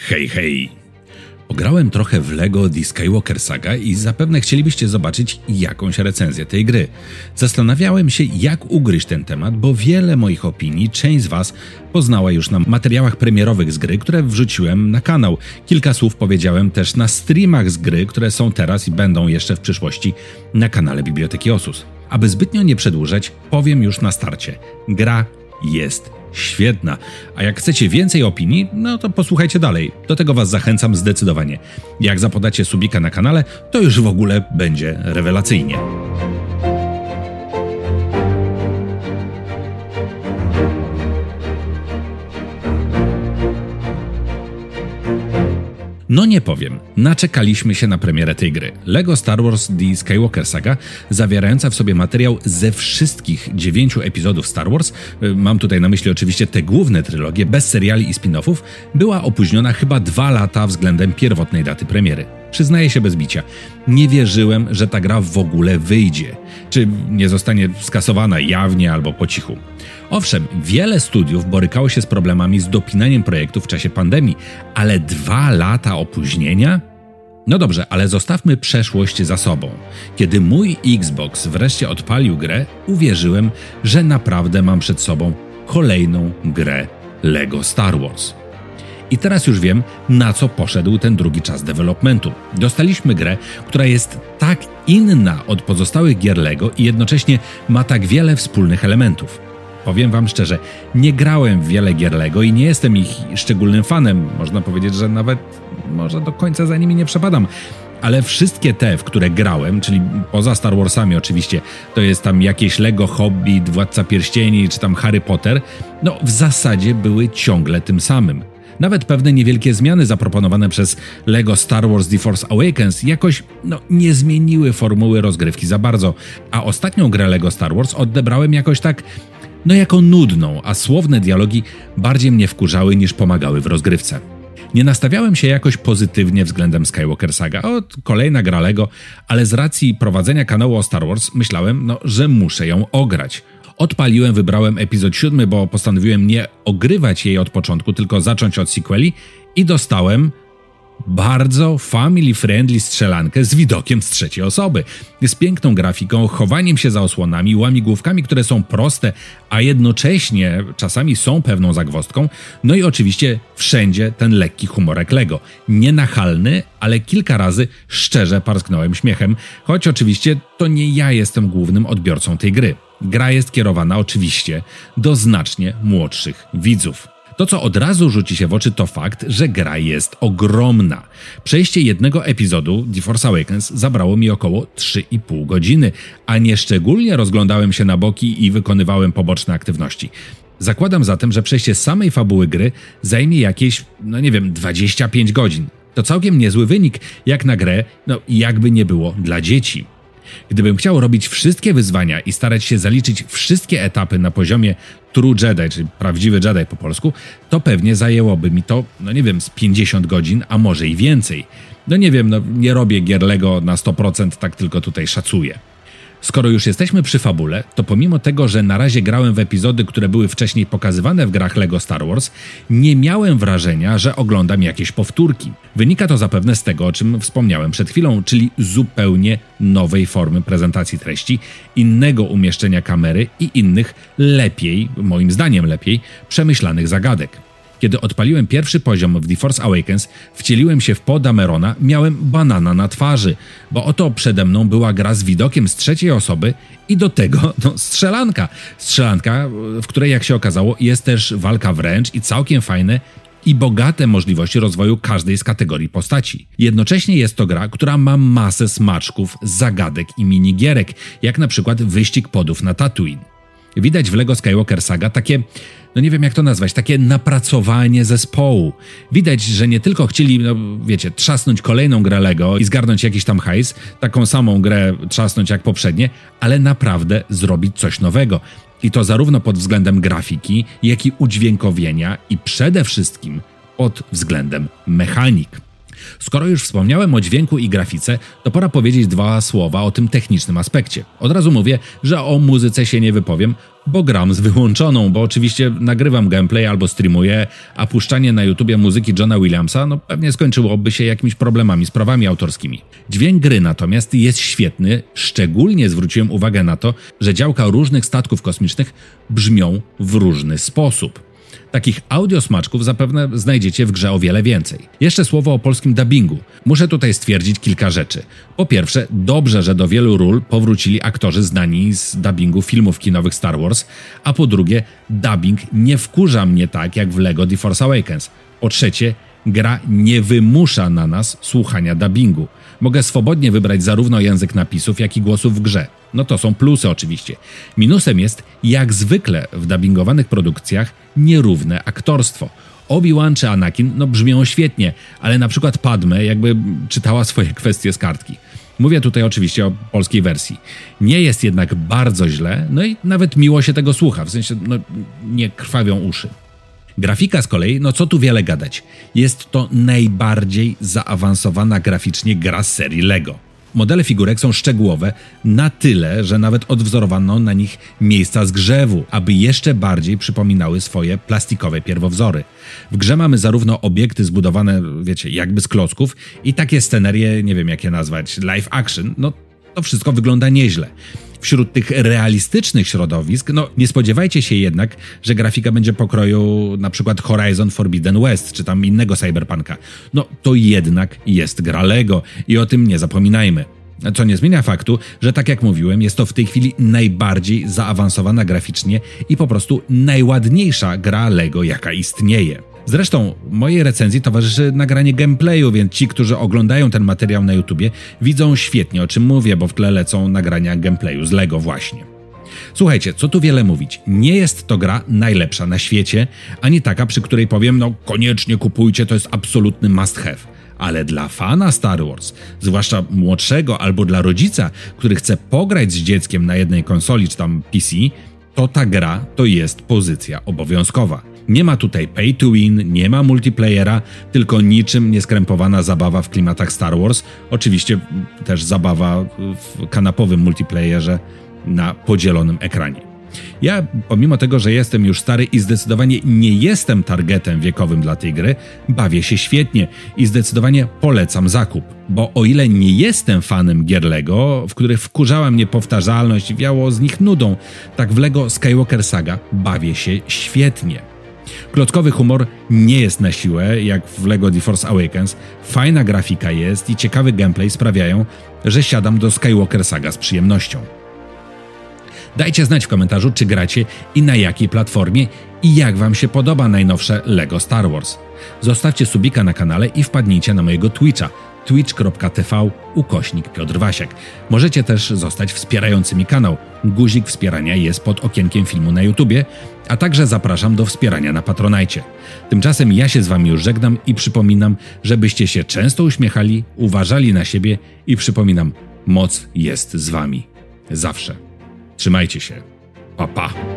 Hej, hej! Ograłem trochę w LEGO The Skywalker Saga i zapewne chcielibyście zobaczyć jakąś recenzję tej gry. Zastanawiałem się, jak ugryźć ten temat, bo wiele moich opinii część z Was poznała już na materiałach premierowych z gry, które wrzuciłem na kanał. Kilka słów powiedziałem też na streamach z gry, które są teraz i będą jeszcze w przyszłości na kanale Biblioteki Osus. Aby zbytnio nie przedłużać, powiem już na starcie. Gra jest świetna. A jak chcecie więcej opinii, no to posłuchajcie dalej. Do tego Was zachęcam zdecydowanie. Jak zapodacie subika na kanale, to już w ogóle będzie rewelacyjnie. No nie powiem, naczekaliśmy się na premierę tej gry. LEGO Star Wars The Skywalker Saga, zawierająca w sobie materiał ze wszystkich dziewięciu epizodów Star Wars, y, mam tutaj na myśli oczywiście te główne trylogie, bez seriali i spin-offów, była opóźniona chyba dwa lata względem pierwotnej daty premiery. Przyznaję się bez bicia, nie wierzyłem, że ta gra w ogóle wyjdzie, czy nie zostanie skasowana jawnie albo po cichu. Owszem, wiele studiów borykało się z problemami z dopinaniem projektu w czasie pandemii, ale dwa lata opóźnienia? No dobrze, ale zostawmy przeszłość za sobą. Kiedy mój Xbox wreszcie odpalił grę, uwierzyłem, że naprawdę mam przed sobą kolejną grę Lego Star Wars. I teraz już wiem, na co poszedł ten drugi czas developmentu. Dostaliśmy grę, która jest tak inna od pozostałych gier Lego i jednocześnie ma tak wiele wspólnych elementów. Powiem wam szczerze, nie grałem w wiele gier Lego i nie jestem ich szczególnym fanem. Można powiedzieć, że nawet może do końca za nimi nie przepadam. Ale wszystkie te, w które grałem, czyli poza Star Warsami oczywiście, to jest tam jakieś Lego Hobbit, Władca Pierścieni czy tam Harry Potter, no w zasadzie były ciągle tym samym. Nawet pewne niewielkie zmiany zaproponowane przez LEGO Star Wars The Force Awakens jakoś no, nie zmieniły formuły rozgrywki za bardzo, a ostatnią grę LEGO Star Wars odebrałem jakoś tak no jako nudną, a słowne dialogi bardziej mnie wkurzały niż pomagały w rozgrywce. Nie nastawiałem się jakoś pozytywnie względem Skywalker Saga. O, kolejna gra Lego, ale z racji prowadzenia kanału o Star Wars myślałem, no, że muszę ją ograć. Odpaliłem, wybrałem epizod siódmy, bo postanowiłem nie ogrywać jej od początku, tylko zacząć od sequeli i dostałem bardzo family-friendly strzelankę z widokiem z trzeciej osoby. Z piękną grafiką, chowaniem się za osłonami, łamigłówkami, które są proste, a jednocześnie czasami są pewną zagwostką. No i oczywiście wszędzie ten lekki humorek Lego. Nienachalny, ale kilka razy szczerze parsknąłem śmiechem, choć oczywiście to nie ja jestem głównym odbiorcą tej gry. Gra jest kierowana oczywiście do znacznie młodszych widzów. To, co od razu rzuci się w oczy, to fakt, że gra jest ogromna. Przejście jednego epizodu The Force Awakens zabrało mi około 3,5 godziny, a nie szczególnie rozglądałem się na boki i wykonywałem poboczne aktywności. Zakładam zatem, że przejście samej fabuły gry zajmie jakieś, no nie wiem, 25 godzin. To całkiem niezły wynik, jak na grę, no jakby nie było, dla dzieci. Gdybym chciał robić wszystkie wyzwania i starać się zaliczyć wszystkie etapy na poziomie True Jedi, czyli prawdziwy Jedi po polsku, to pewnie zajęłoby mi to, no nie wiem, z 50 godzin, a może i więcej. No nie wiem, no nie robię gier Lego na 100%, tak tylko tutaj szacuję. Skoro już jesteśmy przy fabule, to pomimo tego, że na razie grałem w epizody, które były wcześniej pokazywane w grach LEGO Star Wars, nie miałem wrażenia, że oglądam jakieś powtórki. Wynika to zapewne z tego, o czym wspomniałem przed chwilą, czyli zupełnie nowej formy prezentacji treści, innego umieszczenia kamery i innych lepiej, moim zdaniem lepiej, przemyślanych zagadek. Kiedy odpaliłem pierwszy poziom w The Force Awakens, wcieliłem się w Poda Merona, miałem banana na twarzy, bo oto przede mną była gra z widokiem z trzeciej osoby i do tego no, strzelanka. Strzelanka, w której jak się okazało jest też walka wręcz i całkiem fajne i bogate możliwości rozwoju każdej z kategorii postaci. Jednocześnie jest to gra, która ma masę smaczków, zagadek i minigierek, jak na przykład wyścig podów na Tatooine. Widać w LEGO Skywalker Saga takie, no nie wiem jak to nazwać, takie napracowanie zespołu. Widać, że nie tylko chcieli, no wiecie, trzasnąć kolejną grę LEGO i zgarnąć jakiś tam hajs, taką samą grę trzasnąć jak poprzednie, ale naprawdę zrobić coś nowego. I to zarówno pod względem grafiki, jak i udźwiękowienia i przede wszystkim pod względem mechanik. Skoro już wspomniałem o dźwięku i grafice, to pora powiedzieć dwa słowa o tym technicznym aspekcie. Od razu mówię, że o muzyce się nie wypowiem, bo gram z wyłączoną, bo oczywiście nagrywam gameplay albo streamuję, a puszczanie na YouTubie muzyki Johna Williamsa no pewnie skończyłoby się jakimiś problemami z prawami autorskimi. Dźwięk gry natomiast jest świetny, szczególnie zwróciłem uwagę na to, że działka różnych statków kosmicznych brzmią w różny sposób. Takich audiosmaczków zapewne znajdziecie w grze o wiele więcej. Jeszcze słowo o polskim dubbingu. Muszę tutaj stwierdzić kilka rzeczy. Po pierwsze, dobrze, że do wielu ról powrócili aktorzy znani z dubbingu filmów kinowych Star Wars, a po drugie, dubbing nie wkurza mnie tak jak w LEGO The Force Awakens. Po trzecie, gra nie wymusza na nas słuchania dubbingu. Mogę swobodnie wybrać zarówno język napisów, jak i głosów w grze. No to są plusy oczywiście. Minusem jest, jak zwykle w dubbingowanych produkcjach, nierówne aktorstwo. Obi-Wan czy Anakin no brzmią świetnie, ale na przykład Padme jakby czytała swoje kwestie z kartki. Mówię tutaj oczywiście o polskiej wersji. Nie jest jednak bardzo źle, no i nawet miło się tego słucha, w sensie no, nie krwawią uszy. Grafika z kolei, no co tu wiele gadać, jest to najbardziej zaawansowana graficznie gra z serii LEGO. Modele figurek są szczegółowe na tyle, że nawet odwzorowano na nich miejsca zgrzewu, aby jeszcze bardziej przypominały swoje plastikowe pierwowzory. W grze mamy zarówno obiekty zbudowane, wiecie, jakby z klocków i takie scenerie, nie wiem jak je nazwać, live action, no to wszystko wygląda nieźle. Wśród tych realistycznych środowisk, no nie spodziewajcie się jednak, że grafika będzie pokroju na przykład Horizon Forbidden West, czy tam innego cyberpunka. No to jednak jest gra Lego i o tym nie zapominajmy. Co nie zmienia faktu, że tak jak mówiłem, jest to w tej chwili najbardziej zaawansowana graficznie i po prostu najładniejsza gra Lego, jaka istnieje. Zresztą mojej recenzji towarzyszy nagranie gameplayu, więc ci, którzy oglądają ten materiał na YouTubie, widzą świetnie o czym mówię, bo w tle lecą nagrania gameplayu z LEGO właśnie. Słuchajcie, co tu wiele mówić. Nie jest to gra najlepsza na świecie, ani taka, przy której powiem, no koniecznie kupujcie, to jest absolutny must have. Ale dla fana Star Wars, zwłaszcza młodszego albo dla rodzica, który chce pograć z dzieckiem na jednej konsoli czy tam PC, to ta gra to jest pozycja obowiązkowa. Nie ma tutaj pay to win, nie ma multiplayera, tylko niczym nieskrępowana zabawa w klimatach Star Wars. Oczywiście też zabawa w kanapowym multiplayerze na podzielonym ekranie. Ja, pomimo tego, że jestem już stary i zdecydowanie nie jestem targetem wiekowym dla tej gry, bawię się świetnie i zdecydowanie polecam zakup. Bo o ile nie jestem fanem gier LEGO, w których wkurzała mnie powtarzalność i wiało z nich nudą, tak w LEGO Skywalker Saga bawię się świetnie. Klockowy humor nie jest na siłę, jak w LEGO The Force Awakens. Fajna grafika jest i ciekawy gameplay sprawiają, że siadam do Skywalker Saga z przyjemnością. Dajcie znać w komentarzu, czy gracie i na jakiej platformie i jak Wam się podoba najnowsze LEGO Star Wars. Zostawcie subika na kanale i wpadnijcie na mojego Twitcha twitch.tv ukośnik Piotr Wasiak. Możecie też zostać wspierającymi kanał. Guzik wspierania jest pod okienkiem filmu na YouTubie, a także zapraszam do wspierania na Patronajcie. Tymczasem ja się z Wami już żegnam i przypominam, żebyście się często uśmiechali, uważali na siebie i przypominam, moc jest z Wami. Zawsze. Trzymajcie się. Pa, pa.